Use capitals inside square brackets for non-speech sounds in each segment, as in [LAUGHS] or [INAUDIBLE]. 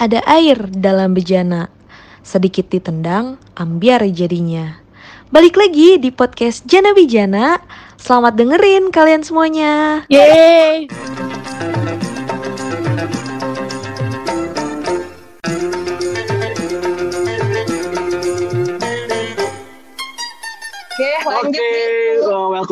ada air dalam bejana. Sedikit ditendang, ambiar jadinya. Balik lagi di podcast Jana Bijana. Selamat dengerin kalian semuanya. Yeay.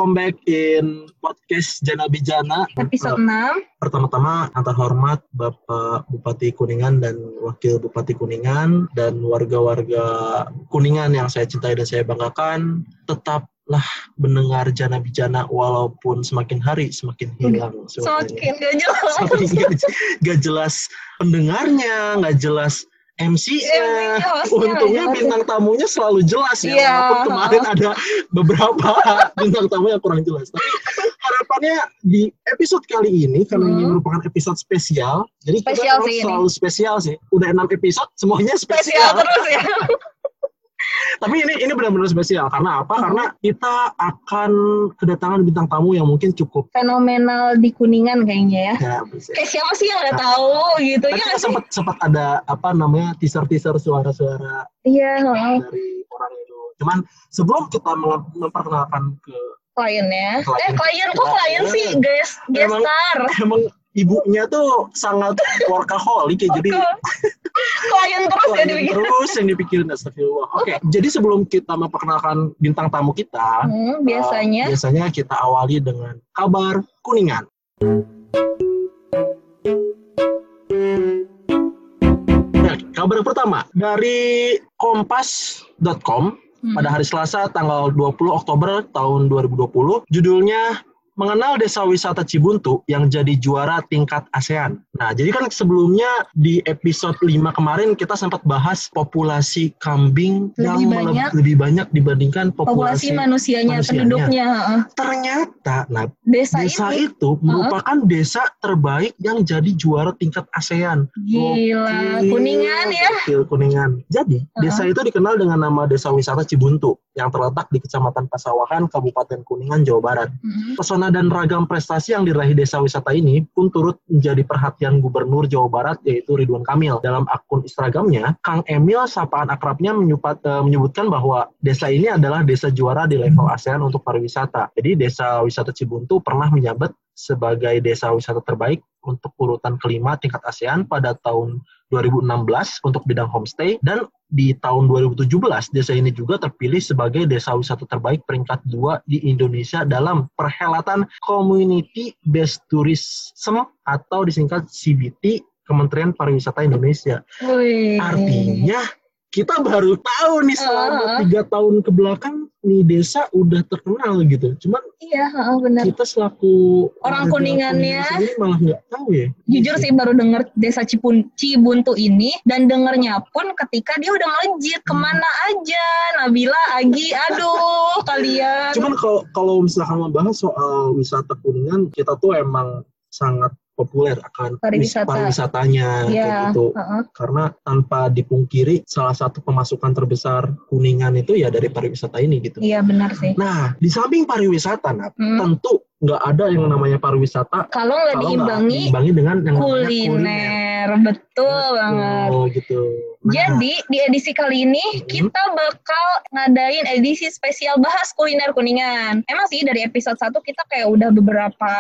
Welcome back in podcast Jana Bijana. Episode Uh, 6. Pertama-tama antar hormat Bapak Bupati Kuningan dan Wakil Bupati Kuningan dan warga-warga Kuningan yang saya cintai dan saya banggakan. Tetaplah mendengar Jana Bijana walaupun semakin hari semakin hilang. Semakin gak jelas. Semakin gak, gak jelas pendengarnya, gak jelas MC-nya, hostnya Untungnya bintang tamunya selalu jelas ya. Iya. Walaupun kemarin ada beberapa [LAUGHS] bintang tamu yang kurang jelas. Tapi harapannya di episode kali ini karena ini Hmm. merupakan episode spesial. Jadi Spesial kita ini. selalu spesial sih. Udah enam episode semuanya Spesial spesial. terus ya. [LAUGHS] Tapi ini ini benar-benar spesial karena apa? Hmm. Karena kita akan kedatangan bintang tamu yang mungkin cukup Fenomenal di Kuningan kayaknya ya. ya, bisa. Kayak siapa sih yang gak tahu gitu ya sempat sempat ada apa namanya teaser-teaser suara-suara Iya, heeh. dari orang itu. Cuman sebelum kita mem- memperkenalkan ke kliennya. Klien. Eh klien kok klien sih guys, guest Emang- star. emang ibunya tuh sangat workaholic ya jadi klien terus ya klien dibikin. terus yang dipikirin astagfirullah. Oke, jadi sebelum kita memperkenalkan bintang tamu kita, Hmm, biasanya uh, biasanya kita awali dengan kabar kuningan. Nah, kabar pertama dari kompas.com Hmm. pada hari Selasa tanggal 20 Oktober tahun 2020. Judulnya Mengenal Desa Wisata Cibuntu yang jadi juara tingkat ASEAN. Nah, jadi kan sebelumnya di episode 5 kemarin kita sempat bahas populasi kambing Lebih yang banyak. lebih banyak dibandingkan populasi populasi, manusianya, manusianya. penduduknya. Ternyata, nah Desa, desa ini itu merupakan desa terbaik yang jadi juara tingkat ASEAN. gila, Gokil, Kuningan ya. gokil, Kuningan. Jadi, desa itu dikenal dengan nama Desa Wisata Cibuntu yang terletak di Kecamatan Pasawahan, Kabupaten Kuningan, Jawa Barat. Mhm. Pesona dan ragam prestasi yang diraih desa wisata ini pun turut menjadi perhatian Gubernur Jawa Barat yaitu Ridwan Kamil. Dalam akun Instagramnya, Kang Emil sapaan akrabnya menyupat- eh, menyebutkan bahwa desa ini adalah desa juara di level ASEAN untuk pariwisata. Jadi desa wisata Cibuntu pernah menjabat sebagai desa wisata terbaik untuk urutan kelima tingkat ASEAN pada tahun 2016 untuk bidang homestay dan di tahun 2017 desa ini juga terpilih sebagai desa wisata terbaik peringkat dua di Indonesia dalam perhelatan Community Based Tourism atau disingkat CBT Kementerian Pariwisata Indonesia. Wih. Artinya kita baru tahu nih selama tiga tahun ke belakang nih desa udah terkenal gitu. Cuman Iya, heeh, benar. kita selaku Orang Kuningannya. Malah nggak tahu ya. Jujur sih baru denger desa Cipun, Cibuntu ini dan dengernya pun ketika dia udah melejit ke mana aja Nabila Agi aduh [LAUGHS] kalian Cuman kalau kalau misalkan membahas soal wisata kuningan, kita tuh emang sangat populer akan wis- Pariwisata. pariwisatanya kayak ya gitu. heeh. Karena tanpa dipungkiri salah satu pemasukan terbesar kuningan itu ya dari pariwisata ini gitu. iya benar sih Nah, di samping pariwisata, Nat, Hmm. tentu nggak ada yang namanya pariwisata kalau nggak diimbangi diimbangi dengan yang namanya kuliner betul banget Oh gitu. Nah, Jadi di edisi kali ini Mhm. kita bakal ngadain edisi spesial bahas kuliner kuningan. Emang sih dari episode 1 kita kayak udah beberapa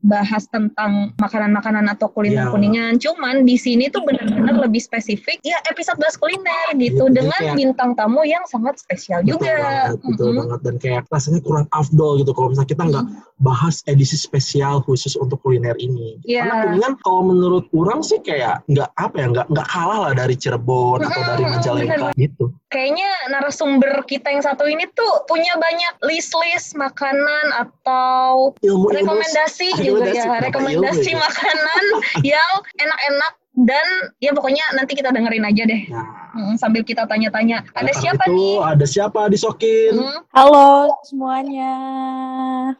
bahas tentang makanan-makanan atau kuliner Iya. kuningan. Cuman di sini tuh benar-benar lebih spesifik ya episode bahas kuliner gitu Gitu, jadi dengan kayak- bintang tamu yang sangat spesial betul juga. banget, betul Mhm. banget dan kayak rasanya kurang afdol gitu kalau misalnya kita nggak bahas edisi spesial khusus untuk kuliner ini. Iya. Karena kuningan kalau menurut orang sih kayak nggak apa ya nggak nggak kalah lah dari Cirebon atau dari Majalengka gitu. Kayaknya narasumber kita yang satu ini tuh punya banyak list-list makanan atau Ilmu rekomendasi juga Rekomendasi, ya kenapa rekomendasi ilmu makanan [LAUGHS] yang enak-enak dan ya pokoknya nanti kita dengerin aja deh Nah, Hmm, sambil kita tanya-tanya ada karena siapa itu, nih Ada siapa di Sokin? Hmm, Halo semuanya.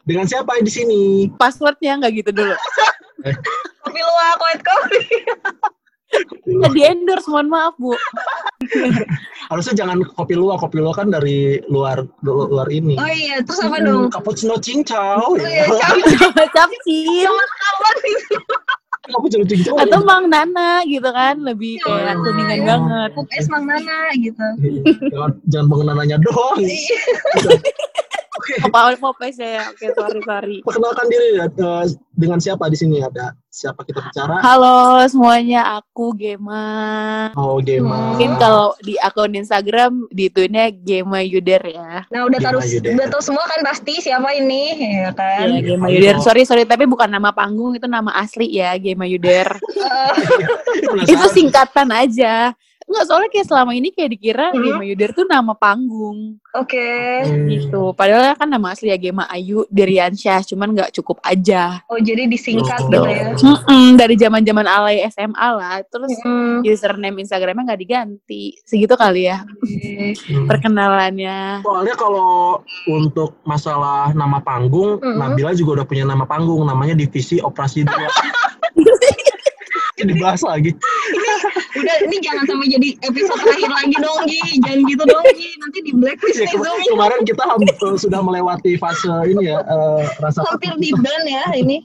Dengan siapa di sini? Passwordnya nggak gitu dulu. [LAUGHS] kopi luwak white coffee Nggak di endorse, mohon maaf bu. [LAUGHS] Harusnya jangan kopi luar, kopi luar kan dari luar lu- luar ini. oh iya terus apa Hmm, dong Cappuccino cincau. oh, iya, ya. Capcin. Kenapa lucu gitu? Atau Mang Nana gitu kan, lebih Iya, kayak kuningan iya. banget. Pop es Mang Nana gitu. jangan jangan mengenalnya doang. Oke, Apa Popes ya? Oke, sorry sorry. perkenalkan diri ya eh, dengan siapa di sini ada siapa kita bicara? Halo semuanya, aku Gema. Oh, Gema. Mungkin kalau di akun Instagram ditunya Gema Yuder ya. Nah udah Yuder. udah tahu semua kan pasti siapa ini ya kan. Iya, Gema Ayo. Yuder. Sorry sorry, tapi bukan nama panggung, itu nama asli ya, Gema Yuder. Eh, [LAUGHS] itu singkatan aja. Enggak, soalnya kayak selama ini kayak dikira Hmm. Gema Yuder tuh nama panggung Oke. gitu. Padahal kan nama asli ya Gema Ayu Diriansyah, cuman nggak cukup aja. Oh jadi disingkat Oh. gitu ya. Mm-mm, dari zaman-zaman alay SMA lah, terus Hmm. username Instagramnya nggak diganti, segitu kali ya Oke. Hmm. perkenalannya. Soalnya kalau untuk masalah nama panggung, Mm-mm. Nabila juga udah punya nama panggung, namanya Divisi Operasi 2. [LAUGHS] Ini [LAUGHS] dibahas lagi. Udah ini jangan sampai jadi episode terakhir lagi dong Gi. Jangan gitu dong Gi. Nanti di blacklist Ya, nih kema- Zoom. kemarin kita sudah melewati fase ini ya, eh, rasa Hampir di ban ya ini.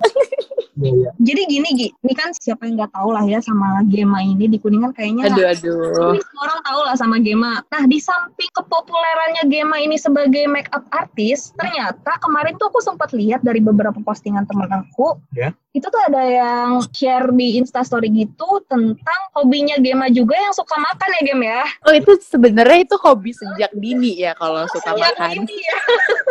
Iya, iya. Jadi gini Gi, ini kan siapa yang nggak tahu lah ya sama Gema ini di Kuningan kayaknya Aduh aduh. Ini semua orang tahu lah sama Gema. Nah, di samping kepopulerannya Gema ini sebagai make up artis, ternyata kemarin tuh aku sempat lihat dari beberapa postingan teman aku. Ya. Itu tuh ada yang share di Instastory gitu tentang hobinya Gema juga yang suka makan ya Gem ya. Oh itu sebenarnya itu hobi sejak dini ya kalau suka Sejak makan. ini ya. [LAUGHS]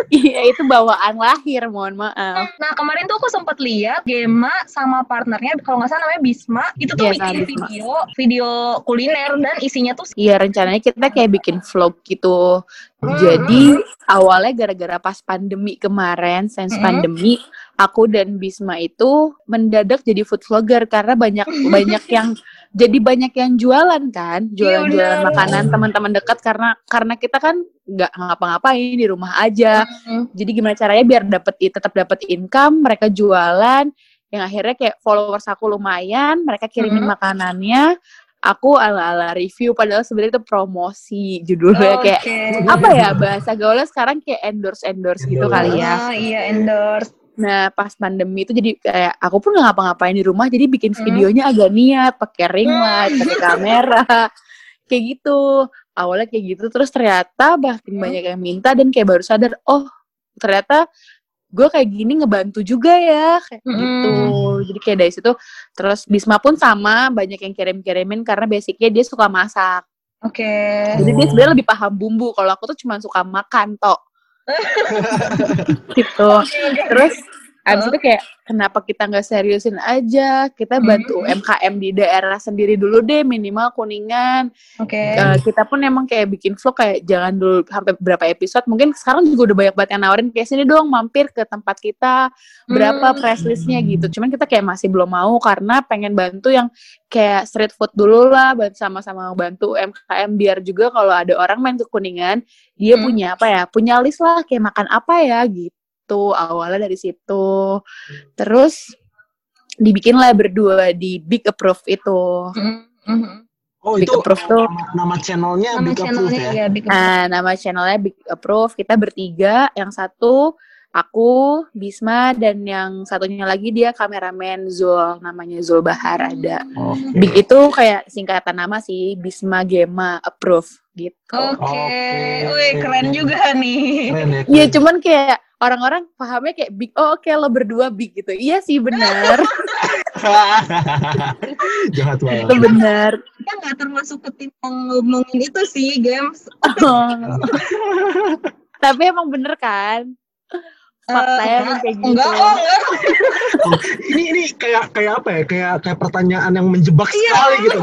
Iya itu bawaan lahir, mohon maaf. Nah, kemarin tuh aku sempat lihat Gema sama partnernya kalau nggak salah namanya Bisma, itu tuh Iya, bikin Bisma. video video kuliner dan isinya tuh Iya rencananya kita kayak bikin vlog gitu. Hmm. Jadi awalnya gara-gara pas pandemi kemarin, sense Hmm. pandemi, aku dan Bisma itu mendadak jadi food vlogger karena banyak banyak [LAUGHS] yang jadi banyak yang jualan kan, jualan-jualan benar. makanan teman-teman dekat karena karena kita kan nggak ngapa-ngapain di rumah aja. Hmm. Jadi gimana caranya biar dapat tetap dapat income, mereka jualan yang akhirnya kayak followers aku lumayan, mereka kirimin Mhm. makanannya, aku ala-ala review padahal sebenarnya itu promosi judulnya kayak Oke. apa ya bahasa gaulnya sekarang kayak endorse endorse gitu kali ya. Ah, iya endorse. Nah pas pandemi itu jadi kayak aku pun nggak ngapa-ngapain di rumah jadi bikin Hmm. videonya agak niat pakai ring light, pakai kamera [LAUGHS] kayak gitu. Awalnya kayak gitu terus ternyata makin Hmm. banyak yang minta dan kayak baru sadar oh ternyata gue kayak gini ngebantu juga ya kayak Hmm. gitu. Jadi kayak dari situ terus Bisma pun sama banyak yang kirim-kirimin karena basicnya dia suka masak. Oke. Jadi dia sebenarnya lebih paham bumbu. Kalau aku tuh cuma suka makan tok. Gitu. Terus abis itu kayak kenapa kita nggak seriusin aja? Kita bantu UMKM di daerah sendiri dulu deh minimal kuningan. Oke. Eh, kita pun emang kayak bikin vlog kayak jangan dulu sampai berapa episode. Mungkin sekarang juga udah banyak banget yang nawarin kayak sini dong mampir ke tempat kita berapa Hmm. price listnya gitu. Cuman kita kayak masih belum mau karena pengen bantu yang kayak street food dulu lah, sama-sama bantu UMKM biar juga kalau ada orang main ke kuningan, dia Hmm. punya apa ya, punya list lah kayak makan apa ya gitu. Awalnya dari situ. Terus dibikin lah berdua di Big Approve itu. Mm, mhm. Oh, Big itu Approve tuh nama, nama channelnya Nama Big Approve channelnya ya? ya, Big Approve. Nah, nama channelnya Big Approve. Kita bertiga. Yang satu aku, Bisma, dan yang satunya lagi dia kameramen Zul. Namanya Zul Bahar ada. Oke. Big itu kayak singkatan nama sih. Bisma Gema Approve gitu. Oke, Oke. wih keren juga nih. Keren ya, Iya, keren. cuman kayak orang-orang pahamnya kayak big. Oh, oke lo berdua big gitu. Iya sih benar. [LAUGHS] Jahat banget. itu benar. Kita nggak termasuk ke tim yang ngomongin itu sih, games. [LAUGHS] Tapi emang bener kan? Faktanya Eh, emang kayak gitu. Enggak, oh enggak. [LAUGHS] ini ini kayak kayak apa ya? Kayak kayak pertanyaan yang menjebak Iya, sekali gitu.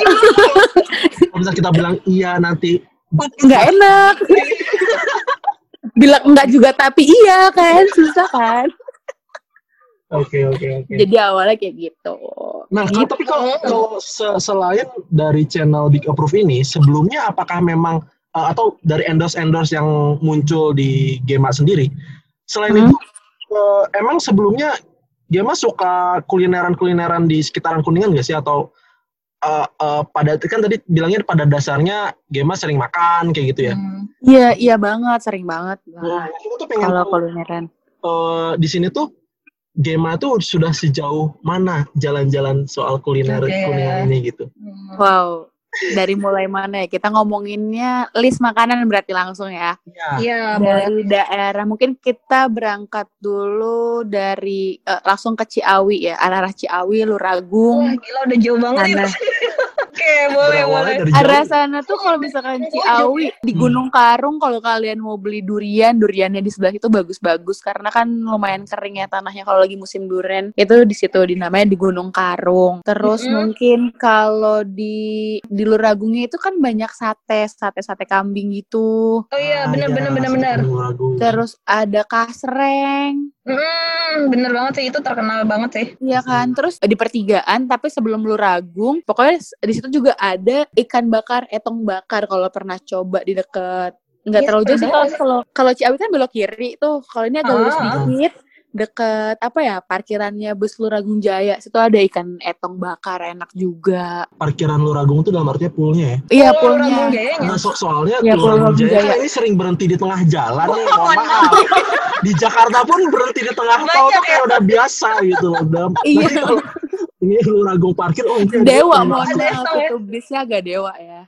Kalau misalnya kita bilang iya nanti nggak enak bilang enggak juga tapi iya kan susah kan Oke oke oke. jadi awalnya kayak gitu Nah, kalau- tapi kalau, kalau se- selain dari channel Big Approve ini, sebelumnya apakah memang uh, atau dari endorse endorse yang muncul di Gema sendiri, selain Hmm. itu uh, emang sebelumnya Gema suka kulineran kulineran di sekitaran Kuningan nggak sih atau uh, uh, pada kan tadi bilangnya pada dasarnya Gema sering makan kayak gitu ya? Hmm. iya iya banget sering banget Nah, aku tuh pengen kalau kulineran uh, di sini tuh Gema tuh sudah sejauh mana jalan-jalan soal kuliner Oke. kuliner ini gitu. Hmm. Wow. Dari mulai mana ya? Kita ngomonginnya list makanan berarti langsung ya. Ya, Iya, boleh. Dari daerah mungkin kita berangkat dulu dari eh, langsung ke Ciawi ya, arah-arah Ciawi, Luragung. Wah, gila udah jauh banget itu. [LAUGHS] Oke, boleh, boleh. dari jauh. Arah sana tuh kalau misalkan Ciawi di Gunung Karung kalau kalian mau beli durian, duriannya di sebelah itu bagus-bagus karena kan lumayan kering ya tanahnya kalau lagi musim durian. Itu di situ dinamanya di Gunung Karung. Terus Mm-mm. mungkin kalau di di Luragungnya itu kan banyak sate, sate-sate kambing gitu. Oh iya, Ah, iya, bener, bener. sate Ragu. Terus ada kasreng. Hmm, bener banget sih, itu terkenal banget sih. Iya kan, terus di pertigaan tapi sebelum lu ragung, pokoknya di situ juga ada ikan bakar, etong bakar kalau pernah coba di deket nggak Iya, terlalu jauh sih kalau kalau kalau Ciawi kan belok kiri tuh, kalau ini agak lurus Ah. dikit deket apa ya parkirannya bus Luragung Jaya situ ada ikan etong bakar enak juga Parkiran Luragung itu dalam artinya poolnya ya. iya Oh, Jayanya. Nah, so- soalnya Iya, Luragung Luragung Jaya Jaya. kan ini sering berhenti di tengah jalan nih, [LAUGHS] mohon maaf. Di Jakarta pun berhenti di tengah tol tuh kayak udah biasa gitu loh. Udah, Iya. ini Luragung parkir, oh ini dewa mohon Ada maaf ya. itu bisnya agak dewa ya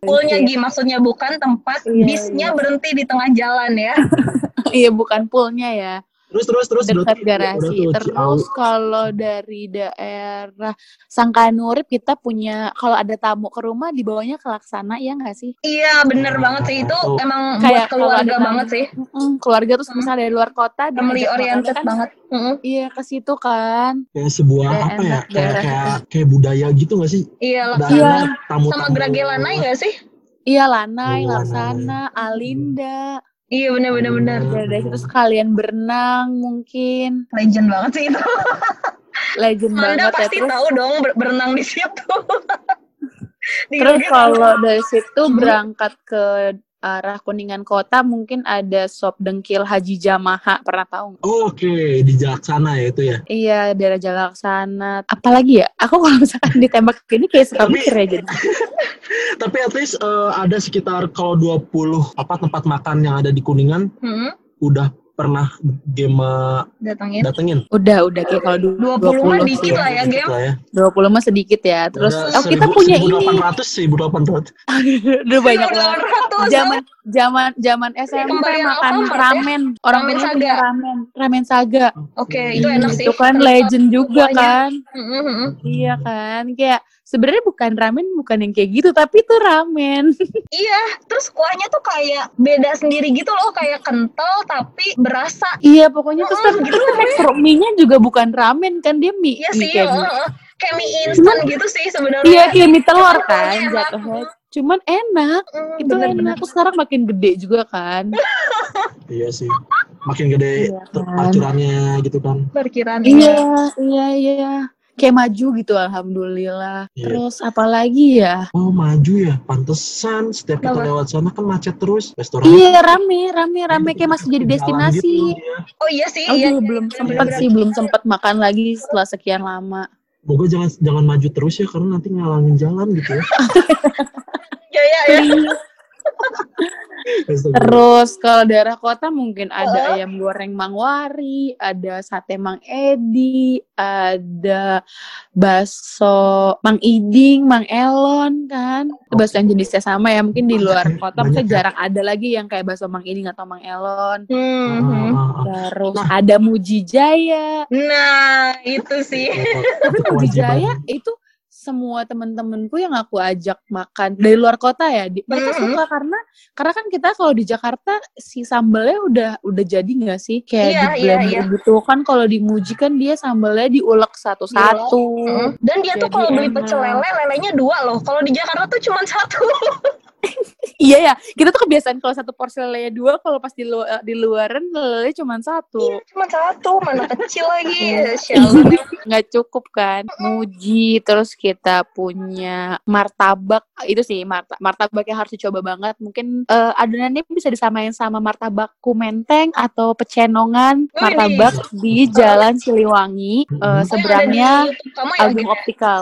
Poolnya Iya. Gi, maksudnya bukan tempat Iya, bisnya iya. berhenti di tengah jalan ya. [LAUGHS] iya bukan poolnya ya Terus terus terus dekat garasi. Terus kalau dari daerah Sangkanurip kita punya kalau ada tamu ke rumah dibawanya ke Laksana ya nggak sih? Iya, bener banget sih. Itu Oh. emang Kayak buat keluarga tamu. banget sih. Mm-mm, keluarga terus misalnya dari luar kota Family oriented kan, banget. Iya ke situ kan. kayak sebuah Kayak apa ya? Kayak kayak kayak budaya gitu gak sih? Iya, Laksana. Iya. tamu-tamu. Sama Grage Lanai nggak sih? Iya Lanai, Laksana, Alinda. Iya, bener, bener, bener. Dari situ sekalian berenang mungkin. Legend banget sih itu. Legend Anda banget ya. pasti Terus, tahu dong ber- berenang di situ. [LAUGHS] Di terus kalau dari situ Hmm. berangkat ke arah Kuningan Kota mungkin ada sop dengkil Haji Jamaha pernah tahu nggak? Oh, Oke, di Jaksana ya itu ya. Iya daerah Jalaksana. Apalagi ya? Aku kalau misalkan ditembak ini kayak suka mikir ya jadi. [LAUGHS] Tapi at least eh, ada sekitar kalau 20 apa tempat makan yang ada di Kuningan Hmm, udah pernah Gema datangin. datengin. Udah udah kayak kalau dulu 20 mah 20 dikit sih. lah ya, Gem. lah ya. 20 mah sedikit ya. Terus Udah oh, kita 1000 punya ini. 1800 1800. [LAUGHS] Udah banyak banget. 1800. Zaman zaman zaman SMP Kembali makan Alfamart ya? ramen. Orang Ramen Saga. ramen. Ramen saga. Oke, itu enak sih. Itu kan Terus legend juga kan. Mm-mm, mm-mm. Iya kan. Kayak sebenarnya bukan ramen bukan yang kayak gitu tapi itu ramen. [LAUGHS] Iya, terus kuahnya tuh kayak beda sendiri gitu loh, kayak kental tapi berasa. iya pokoknya terus kan gitu tekstur mie-nya juga bukan ramen kan dia mie, Iya mie sih, kayak mie. heeh. kayak mie instan gitu sih sebenarnya. Iya kayak mie telur kan jatuhnya. Cuman enak, Mm, itu bener-bener. enak. Terus sekarang makin gede juga kan. [LAUGHS] Iya sih. Makin gede Iya kan. parkirannya gitu kan. Parkiran. Iya, iya, iya. Kayak maju gitu alhamdulillah. Iya. Terus apalagi ya? Oh maju ya, pantesan setiap kita lewat sana kan macet terus restoran. Iya rame, rame, rame kayak masih jadi destinasi. gitu, ya. Oh iya sih, Oh, iya. juga belum iya, sempet bener-bener. sih, belum sempet makan lagi setelah sekian lama. Moga jangan jangan maju terus ya karena nanti ngalangin jalan gitu ya. [LAUGHS] Iya, iya, iya. Terus kalau daerah kota mungkin ada ayam goreng Mang Wari, ada sate Mang Edi, ada bakso Mang Iding, Mang Elon kan. Itu bakso yang jenisnya sama ya. Mungkin di luar kota mungkin ya. jarang ada lagi yang kayak bakso Mang Iding atau Mang Elon. Hmm, Ah, ah, ah. Terus Nah. ada Mujijaya. Nah, itu sih. Tapi Itu Mujijaya kewajiban. itu semua temen-temenku yang aku ajak makan dari luar kota ya, di- mereka suka karena karena kan kita kalau di Jakarta si sambelnya udah udah jadi nggak sih kayak Iya, di iya, blender iya. gitu kan kalau di Muji kan dia sambelnya diulek satu-satu. Hmm. Dan dia tuh Jadi kalau beli enak. pecel lele, lelenya dua loh. Kalau di Jakarta tuh cuma satu. [LAUGHS] Iya ya, kita tuh kebiasaan kalau satu porsi lele dua, kalau pas di luar di luaran lele cuma satu. Iya, cuma satu. Mana kecil lagi. Iya. Sialan. [LAUGHS] nggak cukup kan muji terus kita punya martabak itu sih marta martabak yang harus dicoba banget mungkin eh, adonannya bisa disamain sama martabak kumenteng atau pecenongan martabak di Jalan Siliwangi eh, Mhm. seberangnya di YouTube kamu ya, Agung Gem? Optikal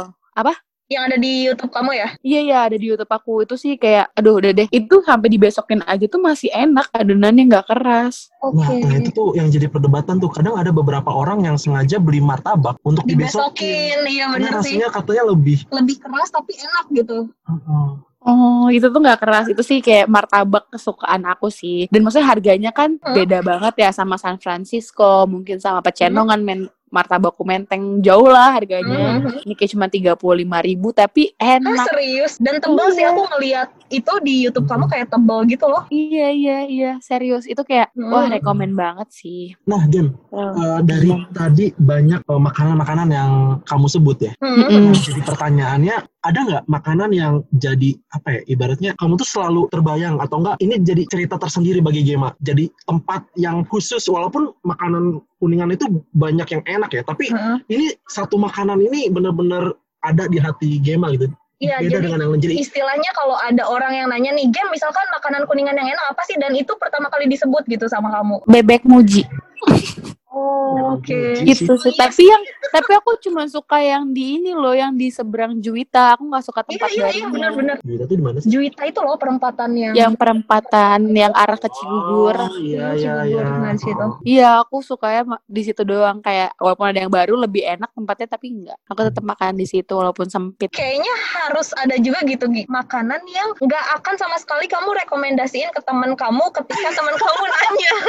Yang ada di YouTube kamu ya? Iya ya ada di YouTube aku itu sih kayak aduh udah deh itu sampai dibesokin aja tuh masih enak adonannya nggak keras. Oke. Nah, nah, itu tuh yang jadi perdebatan tuh. Kadang ada beberapa orang yang sengaja beli martabak untuk dibesokin. Dibesokin, iya bener sih. rasanya katanya lebih. Lebih keras tapi enak gitu. Heeh. Oh itu tuh nggak keras itu sih kayak martabak kesukaan aku sih dan maksudnya harganya kan Hmm. beda banget ya sama San Francisco mungkin sama Pecenongan men martabak menteng jauh lah harganya Hmm. ini kayak cuma tiga puluh lima ribu tapi Ah enak serius? Dan tebal sih Iya. aku ngeliat itu di YouTube kamu kayak tebal gitu loh. iya iya iya serius itu kayak Hmm. wah rekomen banget sih Nah, Gem, Oh. eh, dari tadi banyak eh, makanan-makanan yang kamu sebut ya. Hmm. Nah, jadi pertanyaannya, ada nggak makanan yang jadi apa ya? Ibaratnya kamu tuh selalu terbayang atau enggak? Ini jadi cerita tersendiri bagi Gema. Jadi tempat yang khusus, walaupun makanan kuningan itu banyak yang enak ya, tapi Heeh. ini satu makanan ini bener-bener ada di hati Gema gitu. Iya, Beda jadi dengan yang lain. Jadi istilahnya kalau ada orang yang nanya nih, game misalkan makanan kuningan yang enak apa sih? Dan itu pertama kali disebut gitu sama kamu. bebek muji [LAUGHS] Oh, Oke. Muji gitu sih tapi yang tapi aku cuma suka yang di ini loh yang di seberang Juwita aku nggak suka Iya, tempat iya, iya, barunya benar-benar. Juwita tuh di mana sih? Juwita itu loh perempatan yang yang perempatan yang arah ke Cigugur Oh, iya, iya, Cigugur, iya. nah, di situ. Iya, aku sukanya di situ doang kayak walaupun ada yang baru lebih enak tempatnya tapi enggak. Aku tetap makan di situ walaupun sempit. Kayaknya harus ada juga gitu Gi. makanan yang nggak akan sama sekali kamu rekomendasiin ke teman kamu ketika teman kamu nanya. [LAUGHS]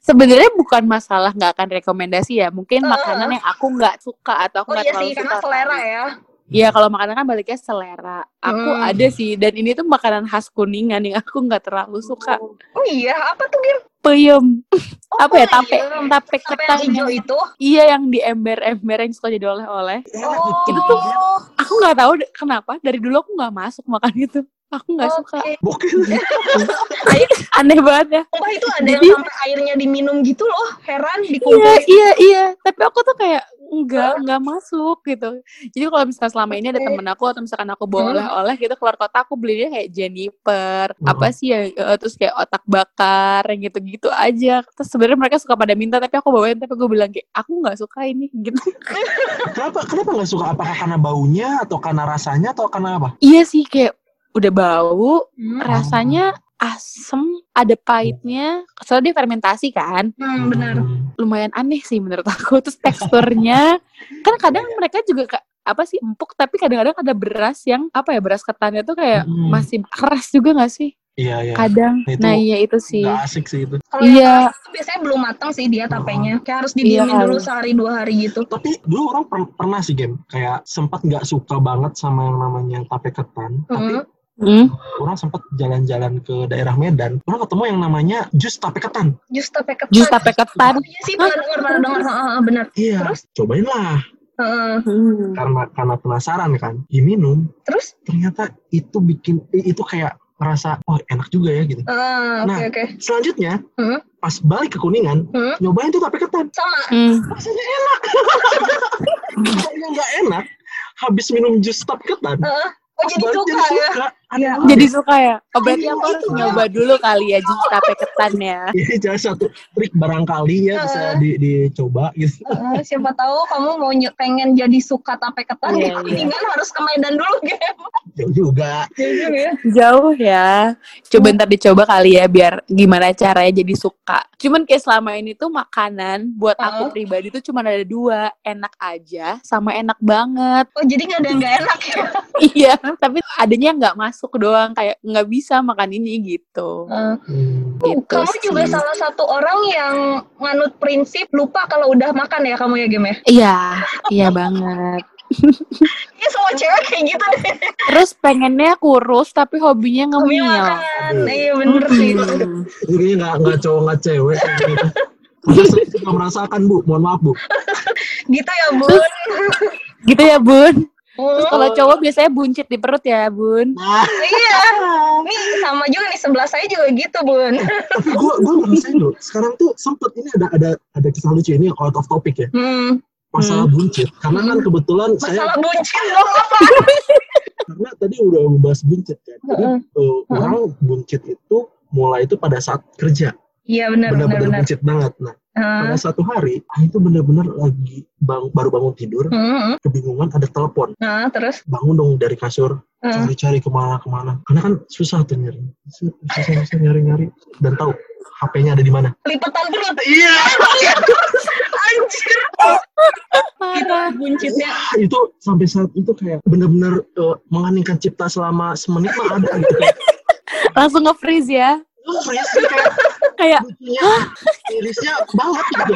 Sebenarnya bukan masalah nggak akan rekomendasi ya. Mungkin makanan yang aku nggak suka atau aku Oh nggak iya terlalu sih, suka. karena selera ya. Iya, kalau makanan kan baliknya selera. Aku Hmm. ada sih dan ini tuh makanan khas kuningan yang aku nggak terlalu suka. Oh iya, apa tuh Gim? Peyem. Oh, Apa ya? Tape, peyem. tape ketan. yang hijau itu? Iya, yang di ember-ember yang suka jadi oleh-oleh. Oh, Itu tuh aku nggak tahu kenapa dari dulu aku nggak masuk makan itu. Aku nggak suka. Oke. Bokil. [LAUGHS] Aneh banget ya. Sumpah itu ada Jadi- yang sampai airnya diminum gitu loh. Heran Iya, dikumpulin. iya, iya. Tapi aku tuh kayak enggak, enggak masuk gitu. Jadi kalau misalnya selama ini ada temen aku atau misalkan aku bawa Hmm. oleh-oleh gitu keluar kota aku belinya kayak Jennifer, Hmm. apa sih ya, eh, terus kayak otak bakar yang gitu-gitu aja. Terus sebenarnya mereka suka pada minta tapi aku bawain tapi gue bilang kayak aku nggak suka ini gitu. Kenapa kenapa nggak suka? Apakah karena baunya atau karena rasanya atau karena apa? iya sih kayak udah bau, Hmm, rasanya asem, ada pahitnya. Soalnya dia fermentasi kan. hmm, benar. lumayan aneh sih menurut aku [LAUGHS] terus teksturnya kan kadang mereka juga apa sih empuk tapi kadang-kadang ada beras yang apa ya beras ketannya tuh kayak Hmm. masih keras juga nggak sih Iya iya. kadang Nah, itu nah iya itu sih Nggak asik sih itu. Kalau Iya. itu biasanya belum matang sih dia tapenya. Kayak harus didiemin Iya. dulu sehari dua hari gitu. Tapi dulu orang per- pernah sih game kayak sempat nggak suka banget sama yang namanya tape ketan. Tapi Hmm. Hmm. orang sempat jalan-jalan ke daerah Medan, orang ketemu yang namanya jus tape ketan. Jus tape ketan. jus tape ketan iya sih pernah dengar, pernah dengar. Heeh, benar. Iya. Terus? Cobain lah. Heeh. Hmm. Karena karena penasaran kan. Diminum, Terus? ternyata itu bikin itu kayak ngerasa oh enak juga ya gitu. Heeh, oke Nah. oke. Selanjutnya Hmm. pas balik ke Kuningan, Hmm. nyobain tuh tape ketan. Sama. Hmm. Rasanya enak. [LAUGHS] Rasanya nggak enak. Habis minum jus tape ketan, Heeh. Oh jadi suka ya? suka. Iya. Jadi suka ya oh berarti Iya, aku harus itu. nyoba dulu kali ya jus tape ketan ya [LAUGHS] Ini jadi satu trik barangkali ya bisa di, dicoba gitu. Heeh, siapa tahu kamu mau pengen jadi suka tape ketan Iya, ya mendingan harus ke Medan dulu game. Jauh juga. Juga ya. jauh ya coba ntar dicoba kali ya biar gimana caranya jadi suka cuman kayak selama ini tuh makanan buat aku Heeh. pribadi tuh cuma ada dua enak aja sama enak banget Oh jadi nggak ada yang nggak enak ya? [LAUGHS] iya tapi adanya nggak masuk doang kayak nggak bisa makan ini gitu Heeh. Hmm. Gitu kamu juga sih. salah satu orang yang nganut prinsip lupa kalau udah makan ya kamu ya game ya? iya iya banget Ini semua cewek kayak gitu deh. terus pengennya kurus tapi hobinya Hobi ngemil. Iya bener sih. Jadi nggak nggak cowok nggak cewek gitu. Juga merasakan bu, mohon maaf bu. Gitu ya bun. gitu ya bun terus Hmm, kalau cowok biasanya buncit di perut ya bun Nah, iya. Nih sama juga nih sebelah saya juga gitu bun. tapi gue gue ngerasain loh. Sekarang tuh sempet ini ada ada ada kisah lucu ini out of topic ya. Hmm. Masalah buncit. Karena kan kebetulan saya Masalah buncit dong apa? [LAUGHS] karena tadi udah membahas buncit kan. Jadi Heeh. eh, orang buncit itu mulai itu pada saat kerja. Iya benar benar benar-benar benar. buncit banget. Nah, Ah. pada satu hari, ah, itu benar-benar lagi bang, baru bangun tidur, Hmm, kebingungan ada telepon. Nah, terus Bangun dong dari kasur, cari-cari ke mana-kemana. Karena kan susah tuh nyari. Susah-susah nyari-nyari. Dan tahu HP-nya ada di mana. lipetan perut. Iya. [LAUGHS] Anjir. Itu Parah. buncitnya. Ah, itu sampai saat itu kayak benar-benar eh, mengeningkan cipta selama semenit mah ada gitu kayak Langsung nge-freeze ya. oh, freeze sih, kayak Kayak, irisnya banget gitu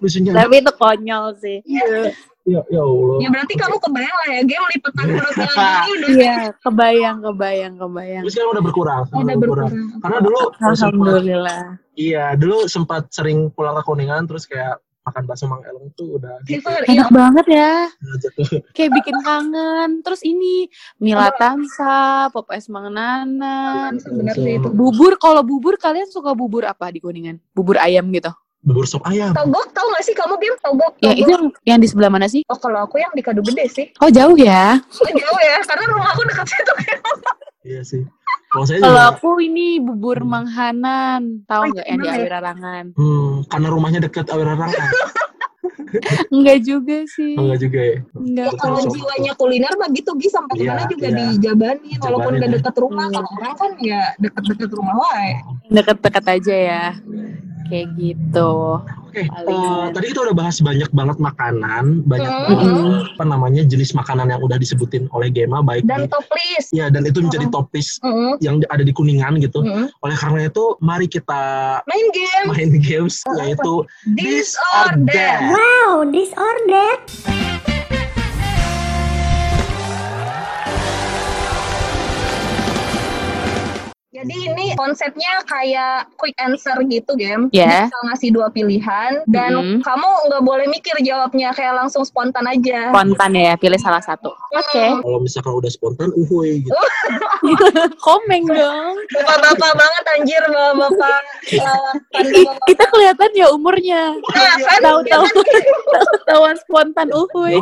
lucunya tapi itu konyol sih. iya ya ya Allah Ya berarti kamu kebayang lah ya game lipetan perut yang [LAUGHS] ini udah Iya, kebayang, kebayang, kebayang. Terus sekarang udah berkurang udah udah berkurang berkurang. karena dulu [LAUGHS] sempat, Alhamdulillah. iya dulu sempat sering pulang ke kuningan terus kayak makan bakso mang elong tuh udah gitu Fever, iya. Enak banget ya. aja tuh [LAUGHS] Kayak bikin kangen. Terus ini Mila Tansa, Pop Es Mang Nana. Bener sih itu. Bubur, kalau bubur kalian suka bubur apa di Kuningan? Bubur ayam gitu. Bubur sop ayam Togok tau gak sih kamu game togok? Ya itu yang, yang di sebelah mana sih? Oh kalau aku yang di Kadu Gede sih. Oh jauh ya. Oh, jauh ya, karena rumah aku dekat situ. iya sih kalau saya Kalau juga aku ini bubur Hmm. Mang Hanan, tahu Oh, nggak yang di gimana ya? Awirarangan? hmm, karena rumahnya deket Awirarangan Enggak [LAUGHS] juga sih. enggak juga ya Enggak. Ya kalau jiwanya kuliner mah gitu Gi sampai Iya, ke mana juga iya. dijabanin walaupun Jabanin gak ya. deket rumah. Kalau orang kan ya deket-deket rumah wae. Deket-deket aja ya. Kayak gitu. Oke, Paling- eh, tadi kita udah bahas banyak banget makanan, banyak Hmm. banget apa namanya jenis makanan yang udah disebutin oleh Gema baik Dan di, top list. ya dan itu menjadi Hmm. top list Mm-mm. yang ada di kuningan gitu. Mm-mm. Oleh karena itu, mari kita Main game. main games Oh, yaitu This or that. Wow, disordered. Jadi ini konsepnya kayak quick answer gitu game. Ya. Bisa ngasih dua pilihan dan Mm-mm. kamu nggak boleh mikir jawabnya kayak langsung spontan aja. Spontan ya, pilih salah satu. Oke. kalau misalkan udah spontan, uhuy gitu. [LAUGHS] Komeng dong. Bapak-bapak banget anjir bapak-bapak. pandang- kita kelihatan ya umurnya. Nah, kan? Tahu-tahu tahuan spontan uhuy.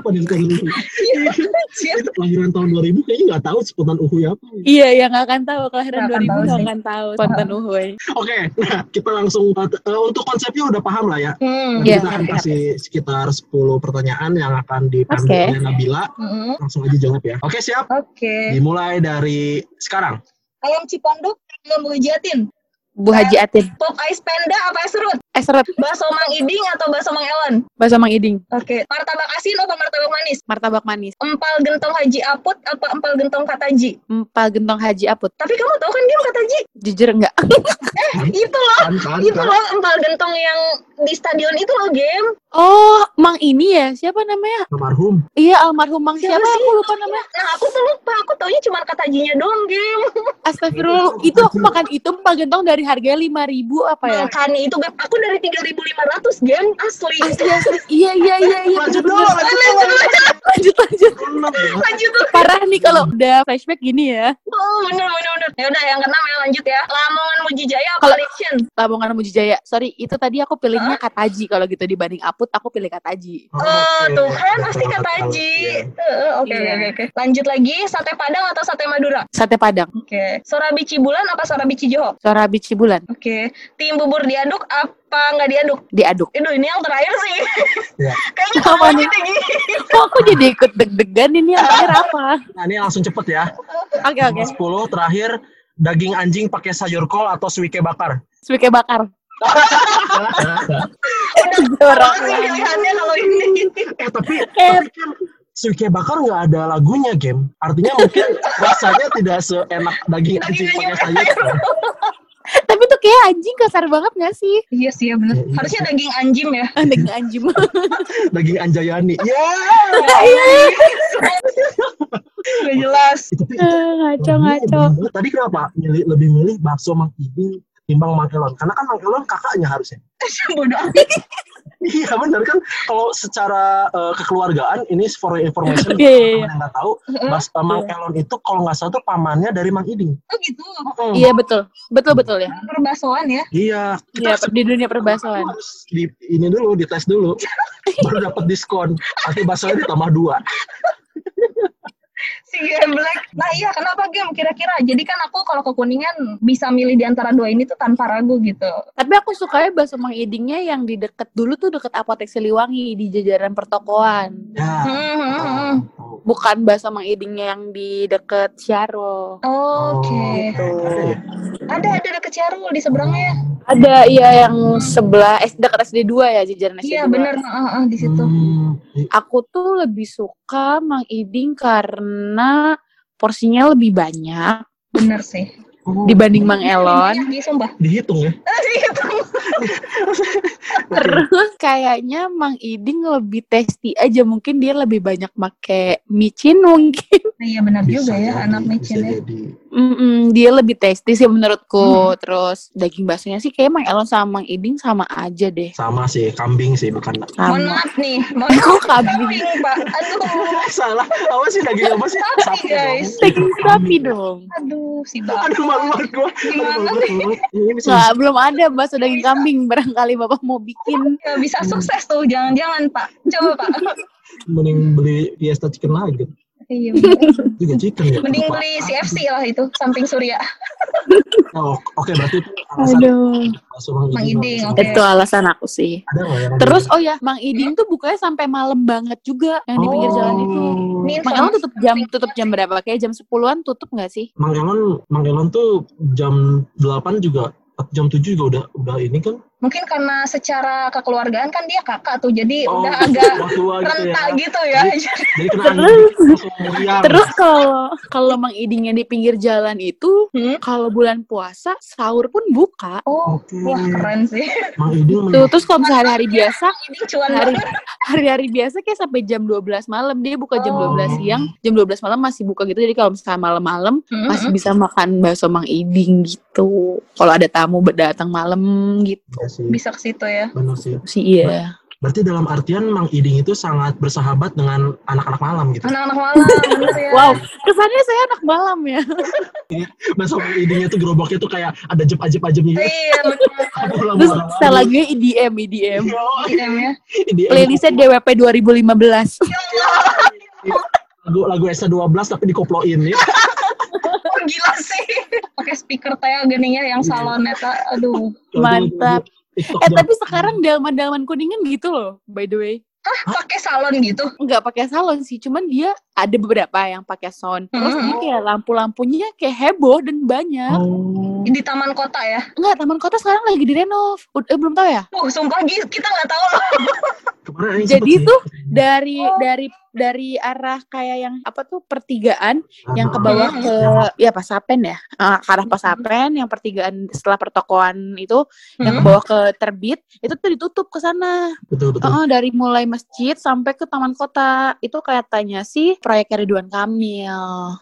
Anjir. Kelahiran tahun 2000 kayaknya nggak tahu spontan uhuy apa. Iya, yang nggak akan tahu kelahiran akan 2000 tahu nggak akan tahu spontan uhuy. Oke, nah kita langsung eh, untuk konsepnya udah paham lah ya. Hmm. Iya. kita akan kasih sekitar 10 pertanyaan yang akan dipandu Oke. oleh Nabila. Mm-mm. Langsung aja jawab ya. Oke, siap? Oke. Dimulai dari sekarang. Ayam cipondok, ayam buah jatin, Bu Haji Atin. pop ice panda apa es serut, Eh, seret. bakso mang iding atau bakso mang elon. Bakso Mang Iding. Oke. Martabak asin apa martabak manis? Martabak manis. Empal gentong haji aput apa empal gentong kataji? Empal gentong Haji Aput. Tapi kamu tahu kan game kataji? Jujur enggak? [LAUGHS] Itu loh. Kan, kan, Itu kan. loh empal gentong yang di stadion itu loh game. Oh, Mang ini ya? Siapa namanya? Almarhum. Iya, almarhum Mang Siapa siapa? sih? Aku lupa namanya. Nah aku tuh lupa, aku taunya cuma katajinya doang game. Astagfirullah. Itu aku makan itu empal gentong dari harga 5000 apa ya? Makanya itu game, aku dari 3.500 game asli. Asli asli. Iya iya iya iya. Lanjut dulu, lanjut dulu. lanjut lanjut. Lanjut tuh. Parah nih kalau udah flashback gini ya. Oh bener bener bener. Ya udah yang keenam ya lanjut ya. Lamongan Mujijaya apa? Lamongan Mujijaya. Sorry, itu tadi aku pilihnya Kataji. Kalau gitu dibanding Aput, aku pilih Kataji. Oh, Oke. tuh kan pasti kataji. iya. Eh, Oke Iya. oke oke. Lanjut lagi sate Padang atau sate Madura? Sate Padang. Oke. Sorabi Cibulan apa Sorabi Cijoho? Sorabi Cibulan. Oke. Tim bubur diaduk apa nggak diaduk? Diaduk. Aduh ini yang terakhir sih. Iya. [LAUGHS] Kayaknya Apa nih? Kok aku jadi ikut deg-degan ini yang terakhir [LAUGHS] apa? Nah, ini langsung cepet ya. Oke oke. 10 terakhir daging anjing pakai sayur kol atau suike bakar. Suike bakar. Udah [LAUGHS] sih pilihannya kalau ini. eh tapi, Eh. tapi kan suike bakar nggak ada lagunya game. Artinya mungkin rasanya tidak seenak daging anjing pakai sayur. Tapi tuh kayak anjing kasar banget gak sih? Iya sih ya bener. Ya, iya. Harusnya daging anjim ya. [LAUGHS] Daging anjing. [LAUGHS] Daging anjayani. Ya. Gak jelas. Tapi ngaco lebih- ngaco. lebih- Tadi kenapa milih, lebih milih bakso Mang Iding timbang Mang Elon? Karena kan Mang Elon kakaknya harusnya. [LAUGHS] Bodoh amat. Iya benar kan kalau secara eh, kekeluargaan ini for information [LAUGHS] Iya, iya, teman yang nggak tahu Mas eh, Mang Elon itu kalau nggak salah tuh pamannya dari Mang Iding. Oh gitu. Mm. Iya betul. Betul betul ya. Perbasoan ya. Iya. Iya di dunia perbasuhan. harus di, ini dulu dites dulu [LAUGHS] baru dapat diskon. Nanti baksonya ditambah dua. [LAUGHS] Si Game Black. Nah iya kenapa game kira-kira? Jadi kan aku kalau ke Kuningan bisa milih di antara dua ini tuh tanpa ragu gitu. Tapi aku sukanya bakso Mang Idingnya yang di deket dulu tuh deket apotek Siliwangi di jajaran pertokoan. Ya. Hmm, hmm, hmm. Oh, Bukan bakso Mang Idingnya yang di deket Syaro. Oke. Oh, ada ya? Ada ada deket Ciarul di seberangnya. Ada iya yang sebelah S dekat SD 2 ya jajaran SD 2. Iya benar, Heeh, heeh, di situ. Hmm, Aku tuh lebih suka Mang Iding karena porsinya lebih banyak Bener sih. Oh, dibanding Mang Elon. Sumpah. dihitung ya? [LAUGHS] [LAUGHS] Terus kayaknya Mang Iding lebih tasty aja. Mungkin dia lebih banyak make micin mungkin. Nah, Iya benar Bisa juga ya jadi, anak micin ya. jadi. Mm-mm, dia lebih tasty sih menurutku. Terus daging baksonya sih kayak Mang Elon sama Mang Iding sama aja deh. Sama sih, kambing sih bukan. Mohon maaf nih, mohon Kok maaf kambing? Pak. Aduh, [LAUGHS] Salah, apa sih daging apa sih? Sapi, guys. Daging sapi dong. aduh si Bapak. Aduh, malu banget gua. Gimana bisa Nggak, belum ada bakso daging kambing. Barangkali bapak mau bikin. Nggak bisa sukses tuh, jangan-jangan Pak. Coba Pak. mending beli Fiesta Chicken Nugget. Iya [LAUGHS] chicken ya. Mending beli CFC lah itu, samping Surya. Oh, oke berarti itu alasan Aduh. Mang Iding. Oke. Itu alasan aku sih. Ada yang Terus oh ya, Mang Iding tuh bukanya sampai malam banget juga yang di pinggir Oh. jalan itu. Ini Mang Elon tutup jam tutup jam berapa? Kayak jam 10-an tutup nggak sih? Mang Elon, Mang Elon tuh jam 8 juga jam 7 juga udah udah ini kan Mungkin karena secara kekeluargaan kan dia kakak tuh, jadi Oh, udah [LAUGHS] agak tua gitu ya. rentak gitu ya. jadi kena Terus-. Terus kalau kalau Mang Idingnya di pinggir jalan itu Hmm? kalau bulan puasa sahur pun buka. Oh, Oke. wah keren sih. Tuh, terus kalau misalnya hari-hari biasa, hari hari-hari biasa kayak sampai jam 12 malam dia buka jam Oh. 12 siang, jam 12 malam masih buka gitu. Jadi kalau misalnya malam-malam Hmm, masih hmm. bisa makan bakso Mang Iding gitu. Kalau ada tamu datang malam gitu sih, bisa ke situ ya. benar sih. sih iya. Berarti dalam artian Mang Iding itu sangat bersahabat dengan anak-anak malam gitu. Anak-anak malam, ya. [LAUGHS] Wow, kesannya saya anak malam ya. [LAUGHS] Masa Mang Idingnya tuh gerobaknya tuh kayak ada jep-ajep-ajepnya gitu. Iya, bener. Pulang [LAUGHS] Terus malam-malam. saya lagi EDM, EDM. IDM ya. IDM. Playlistnya DWP 2015. lagu lagu S12 tapi dikoploin ya. Oh, gila sih. Pakai speaker teh geningnya yang salon eta. Aduh. Mantap. Eh tapi sekarang delman-delman kuningan gitu loh, by the way. Pakai salon gitu. Nggak pakai salon sih, cuman dia ada beberapa yang pakai sound. Terus Hmm. dia kayak lampu-lampunya kayak heboh dan banyak. Oh. Di taman kota ya. Enggak, Taman Kota sekarang lagi direnov. Eh, belum tahu ya? Uh, sumpah kita nggak tahu loh. [LAUGHS] Jadi tuh. Dari Oh. dari dari arah kayak yang apa tuh pertigaan yang ke Ah, bawah Hmm. ke ya Pasapen ya. Eh, ke arah Pasapen yang pertigaan setelah pertokoan itu yang ke Hmm. bawah ke Terbit itu tuh ditutup ke sana. betul betul. Heeh, dari mulai masjid sampai ke taman kota itu kelihatannya sih proyek Ridwan Kamil.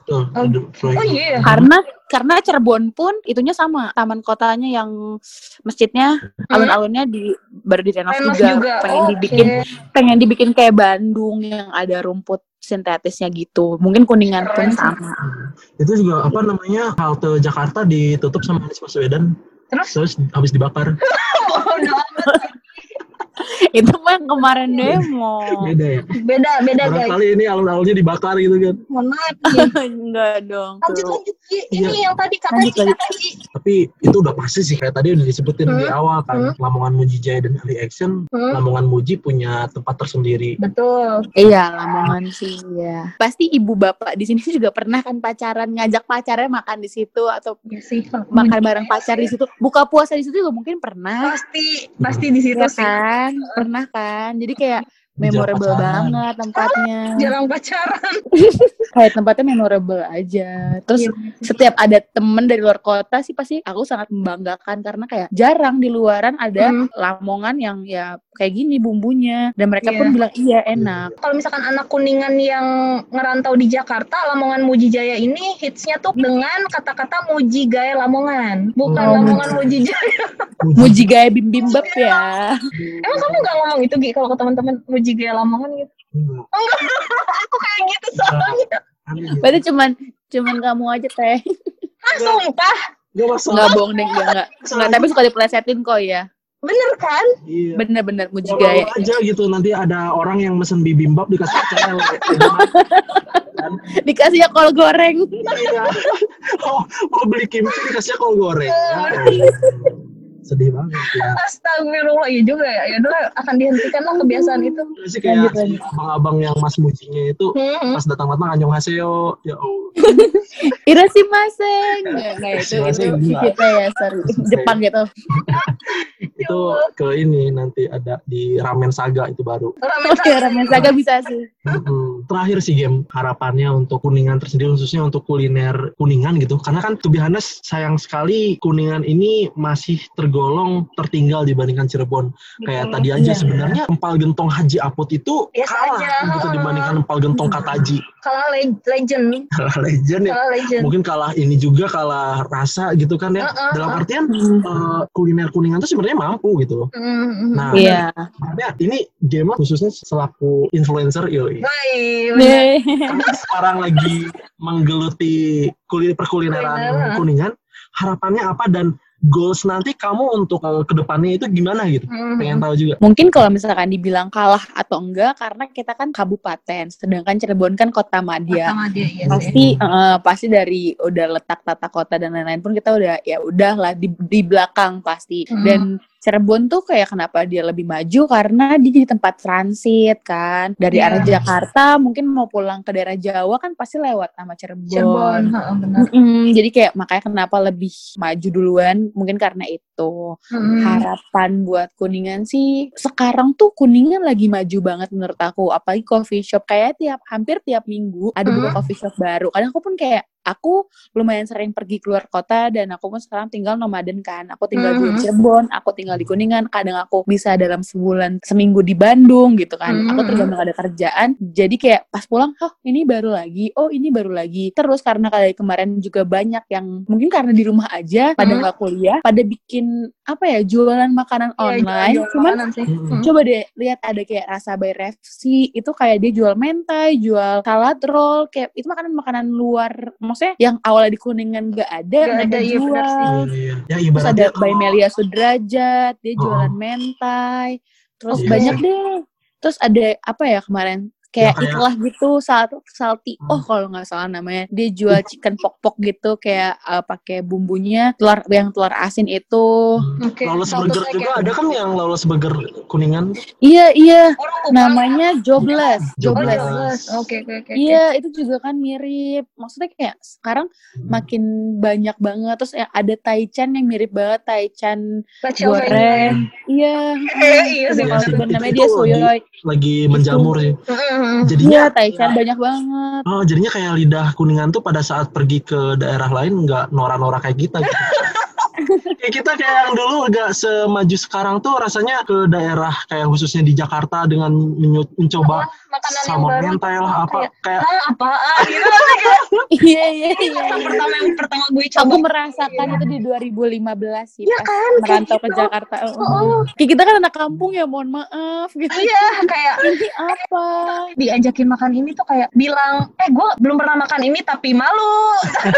Oh, proyek. Oh iya. Karena karena Cirebon pun itunya sama taman kotanya yang masjidnya Hmm. alun-alunnya di baru direnov juga, juga. pengen Oke. dibikin pengen dibikin kayak Bandung yang ada rumput sintetisnya gitu. Mungkin kuningan pun Keren sama. Itu juga apa namanya halte Jakarta ditutup sama Anies Baswedan Terus terus habis dibakar. [LAUGHS] [LAUGHS] itu mah yang kemarin demo. Beda ya. Beda, beda guys. Barangkali ini alun-alunnya dibakar gitu kan. Mohon maaf. [LAUGHS] Enggak dong. Lanjut lanjut. Ini yang tadi kata lanjut. kata Gi. Tapi itu udah pasti sih kayak tadi udah disebutin di Hmm. awal kan Hmm. Lamongan Muji Jaya dan Ali Action. Hmm, Lamongan Muji punya tempat tersendiri. Betul. Iya, Lamongan sih ya. Pasti ibu bapak di sini juga pernah kan pacaran ngajak pacarnya makan di situ atau Ya sih. makan bareng pacar di situ. Buka puasa di situ juga mungkin pernah. Pasti, pasti di situ Iya sih. kan? Pernah kan? Jadi kayak memorable banget tempatnya. [LAUGHS] Jarang pacaran. [LAUGHS] Kayak tempatnya memorable aja. Terus Iya. setiap ada temen dari luar kota sih pasti aku sangat membanggakan karena kayak jarang di luaran ada Hmm. lamongan yang ya kayak gini bumbunya dan mereka Iya. pun bilang iya enak. Kalau misalkan anak kuningan yang ngerantau di Jakarta, Lamongan Muji Jaya ini hitsnya tuh dengan kata-kata Muji Gaya Lamongan, bukan Oh, Lamongan Muji Jaya. Muji gaya bim bimbap ya. Emang kamu nggak ngomong itu Gi kalau ke teman-teman Muji Gaya Lamongan gitu? Enggak. Aku kayak gitu soalnya. Ya. Berarti cuman cuman kamu aja teh. Ah, sumpah. Enggak masalah. Enggak bohong deh, enggak enggak. Enggak, tapi suka dipelesetin kok ya. Bener kan? Iya. Bener-bener muji Mau gaya. aja gitu nanti ada orang yang mesen bibimbap dikasih cel kan [LAUGHS] Dikasih ya kol goreng. iya [LAUGHS] oh, mau beli kimchi dikasih kol goreng [LAUGHS] ya, Allah. Sedih banget ya Astagfirullah iya juga ya. Ya udah akan dihentikan lah kebiasaan itu. Terus sih kayak si abang-abang yang mas mujinya itu Hmm. pas datang-datang anjong haseo ya Allah Irashi maseng. Nggak, nggak itu, itu gila. kita ya, sorry. Jepang gitu. itu ke ini nanti ada di ramen saga itu baru Ramen Oke, ramen saga bisa sih. Terakhir sih game harapannya untuk kuningan tersendiri khususnya untuk kuliner kuningan gitu karena kan to be honest sayang sekali kuningan ini masih tergolong tertinggal dibandingkan Cirebon kayak tadi aja Iya. sebenarnya empal gentong Haji Apot itu Biasa kalah aja. gitu dibandingkan empal gentong Kataji kalah le- legend. kalah legend ya Kalah legend. mungkin kalah ini juga kalah rasa gitu kan ya Uh-uh. dalam artian eh, kuliner kuningan tuh sebenarnya mampu gitu loh Hmm. nah Iya. makanya ini game khususnya selaku influencer yoi Baik, karena sekarang lagi menggeluti kuliner perkulineran Kulineran. kuningan harapannya apa dan goals nanti kamu untuk eh, ke depannya itu gimana gitu Hmm. pengen tahu juga Mungkin kalau misalkan dibilang kalah atau enggak karena kita kan kabupaten, sedangkan Cirebon kan kota madya. Sama dia iya sih. Pasti eh, pasti dari udah letak tata kota dan lain-lain pun kita udah ya udahlah di, di belakang pasti. Hmm. Dan Cirebon tuh kayak kenapa dia lebih maju karena dia jadi tempat transit kan dari Iya. arah Jakarta mungkin mau pulang ke daerah Jawa kan pasti lewat sama Cirebon. Cirebon, heeh, benar. Mm-mm, jadi kayak makanya kenapa lebih maju duluan mungkin karena itu Hmm. harapan buat kuningan sih sekarang tuh kuningan lagi maju banget menurut aku apalagi coffee shop kayak tiap hampir tiap minggu ada Hmm. buka coffee shop baru kadang aku pun kayak aku lumayan sering pergi keluar kota dan aku pun sekarang tinggal nomaden kan aku tinggal di Mhm. Cirebon aku tinggal di kuningan kadang aku bisa dalam sebulan seminggu di Bandung gitu kan aku Mhm. tergantung ada kerjaan jadi kayak pas pulang oh ini baru lagi oh ini baru lagi terus karena kayak kemarin juga banyak yang mungkin karena di rumah aja pada Mhm. nggak kuliah pada bikin apa ya jualan makanan Iya, online jual-jual cuman makanan sih. Mm-mm. Hmm. coba deh lihat ada kayak rasa by Refsi itu kayak dia jual mentai jual salad roll kayak itu makanan makanan luar maksudnya yang awalnya di kuningan gak ada Nggak mereka ada, iya benar jual sih. Iya, iya. ya terus ada by Melia Sudrajat dia Oh. jualan mentai terus Iya banyak deh terus ada apa ya kemarin kayak kayak- itulah gitu sal salty Hmm. oh kalau nggak salah namanya dia jual chicken pok pok gitu kayak uh, pakai bumbunya telur yang telur asin itu Hmm. Oke, Lawless Burger kayak- juga ada kan yang Lawless Burger kuningan iya iya Orang lupa. namanya jobless Oh, jobless. Oke, oke, oke. Iya, itu juga kan mirip. Maksudnya kayak sekarang Hmm. makin banyak banget. Terus ya ada Taichan yang mirip banget Taichan goreng. [LAUGHS] Iya. Iya sih, bener. kalau Itu- namanya dia soyoy. lagi menjamur sih Hmm. jadinya Iya, Taichan banyak banget. Oh, jadinya kayak lidah kuningan tuh pada saat pergi ke daerah lain nggak norak-norak kayak kita gitu. [LAUGHS] kayak kita kayak yang dulu agak semaju sekarang tuh rasanya ke daerah kayak khususnya di Jakarta dengan mencoba sama baru mentai lah apa kayak ah apaan [LAUGHS] gitu kayak Iya, iya, iya. yang pertama yang pertama gue coba Aku merasakan itu di 2015 sih Iya pas kan, kayak merantau ke gitu. Jakarta. Oh. Kayak kita kan anak kampung ya, mohon maaf gitu. iya kayak Ini apa? [LAUGHS] diajakin makan ini tuh kayak bilang eh gue belum pernah makan ini tapi malu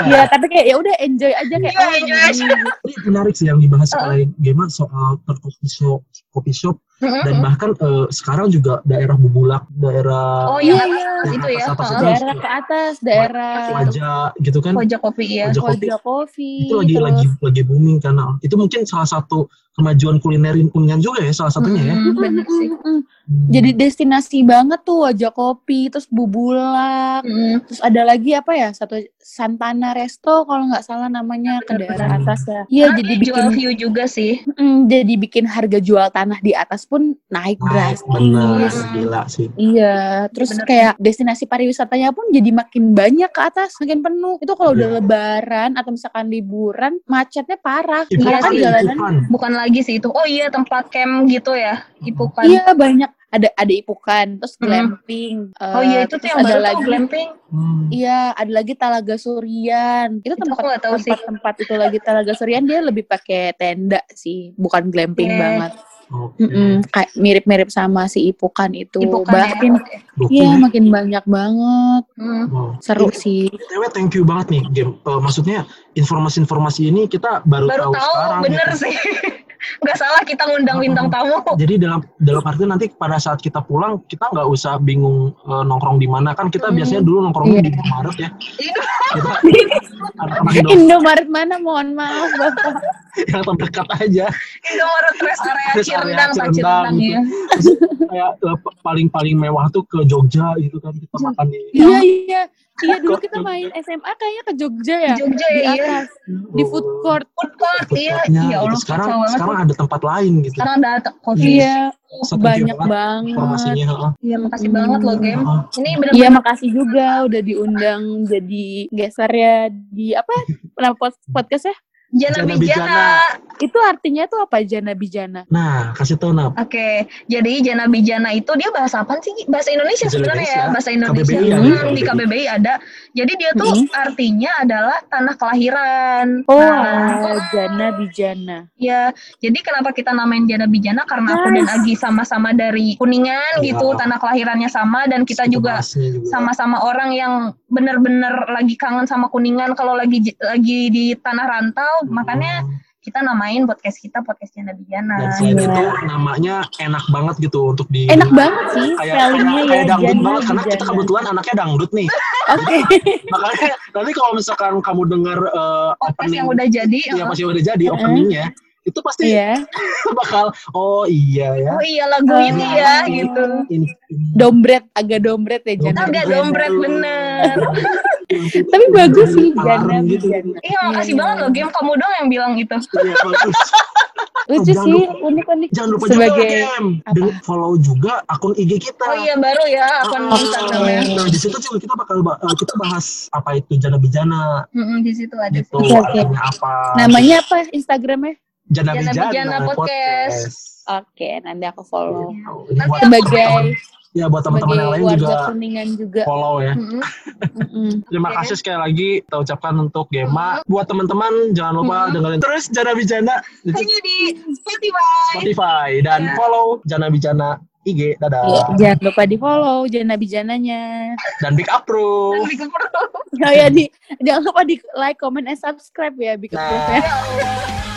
Iya, tapi kayak ya udah enjoy aja kayak Iya, oh, enjoy aja. ini menarik sih yang dibahas oleh Gema soal coffee shop, coffee shop dan bahkan eh, sekarang juga daerah Bubulak, daerah oh Iya, iya iya. atas itu ya atas-atas Heeh. itu. Daerah ke atas, daerah wajah gitu kan. pojok kopi ya Pojok kopi. Koja Coffee. itu lagi terus- lagi lagi booming karena itu mungkin salah satu kemajuan kuliner kuningan juga ya salah satunya ya. Hmm, bener sih Mm-mm. Jadi destinasi banget tuh wajah kopi, terus bubulak, Hmm. terus ada lagi apa ya satu Santana Resto kalau nggak salah namanya ke daerah atas ya. Iya jadi bikin view juga sih mm, jadi bikin harga jual tanah di atas pun naik Naik, drastis. bener gila sih. Iya, terus Bener. kayak destinasi pariwisatanya pun jadi makin banyak ke atas, makin penuh. Itu kalau udah Iya. lebaran atau misalkan liburan, macetnya parah. Ipukan, Karena kan jalanan Ipukan. bukan lagi sih itu oh iya tempat camp gitu ya ipukan Iya banyak ada ada ipukan, terus Hmm. glamping. oh eh, iya itu tuh yang ada baru tuh lagi. glamping Hmm. Iya, ada lagi Talaga Surian. Itu Itu tempat tahu sih. tempat tempat itu lagi Talaga Surian dia lebih pakai tenda sih, bukan glamping Oke. banget. Mm-mm, kayak mirip-mirip sama si Ipukan itu. ipukan Makin ya iya ya. makin banyak banget. Hmm. Wow. Seru Ini- sih. BTW thank you banget nih game. Eh, maksudnya informasi-informasi ini kita baru, baru tahu, tahu sekarang. bener gitu. sih Nggak salah kita ngundang bintang tamu. Jadi dalam dalam arti nanti pada saat kita pulang kita nggak usah bingung eh, nongkrong di mana kan kita Hmm. biasanya dulu nongkrongnya Iya. di Maret ya. Itu Kita [LAUGHS] Indomaret mana? Mohon maaf, Bapak. yang terdekat aja. Indomaret Rest Area Cirendang, Pak Cirendang gitu. ya. Terus kayak eh, paling-paling mewah tuh ke Jogja gitu kan kita makan di Iya, iya. Iya, dulu kita main SMA kayaknya ke Jogja ya. Jogja Di ya, iya. atas. Di food court. Food court, iya. Iya, gitu. Allah, sekarang sekarang ada tempat lain gitu. Sekarang ada coffee. Iya. Setuju Banyak banget banget. Informasinya. heeh. Iya, makasih banget loh, Game. Heeh. Ini Iya, benar-benar makasih juga udah diundang jadi geser ya di apa? [LAUGHS] Nama pod- podcastnya? Jana Jana Bijana. Bijana. Itu artinya tuh apa Jana Bijana? Nah, kasih tau Nap. Oke, jadi Jana Bijana itu dia bahasa apa sih? Bahasa Indonesia sebenarnya ya, Indonesia. bahasa Indonesia. KBBI ada. Hmm, di KBBI ada. Jadi dia tuh Hmm. artinya adalah tanah kelahiran. Oh, Nah, Jana Bijana. ya. Jadi kenapa kita namain Jana Bijana? Karena aku dan. Agi sama-sama dari Kuningan Iya. gitu, tanah kelahirannya sama dan kita juga sama-sama orang yang bener-bener lagi kangen sama Kuningan kalau lagi lagi di tanah rantau, makanya Hmm. kita namain podcast kita podcast Jana Bijana. Dan selain Iya. itu namanya enak banget gitu untuk di Enak banget sih kayak spellingnya kayak, ya kayak dangdut Jana banget karena kita kebetulan anaknya dangdut nih. Oke. [LAUGHS] Makanya nanti kalau misalkan kamu dengar eh, podcast opening yang udah jadi. yang uh, masih udah jadi Heeh. openingnya itu pasti Iya. [LAUGHS] bakal oh iya ya Oh iya lagu Oh, ini ya gitu. ini, ini. Dombret, agak dombret ya Jana Agak dombret bener. [LAUGHS] Tapi bagus sih Jana gitu. Bijana. Iya makasih banget loh game kamu dong yang bilang itu. Iya, bagus. [LAUGHS] Lucu sih, unik-unik. Jangan lupa Sebagai juga game apa? dan follow juga akun IG kita. Oh iya baru ya akun Ah, Instagramnya. Nah di situ juga kita bakal ba- eh, kita bahas apa itu jana bijana Mm-mm, di situ ada. gitu artinya apa. Namanya apa Instagramnya? Jana Jana bijana, Bijana Podcast. Oke, nanti aku follow. Ini Nanti buat aku Sebagai ya buat teman-teman yang lain juga kuningan juga. follow ya. Mm-mm. [LAUGHS] Mm-mm. Terima Oke. kasih sekali lagi kita ucapkan untuk Gema. Buat teman-teman jangan lupa Mhm. dengerin terus Jana Bijana di Hanya di Spotify. Spotify dan Ya. follow Jana Bijana IG. Dadah. Iya, jangan lupa di follow Jana Bijananya. Dan big approve. Bikin perut. Oh ya di jangan lupa di like, comment, and subscribe ya Big Nah. Approve ya. Ya. [LAUGHS]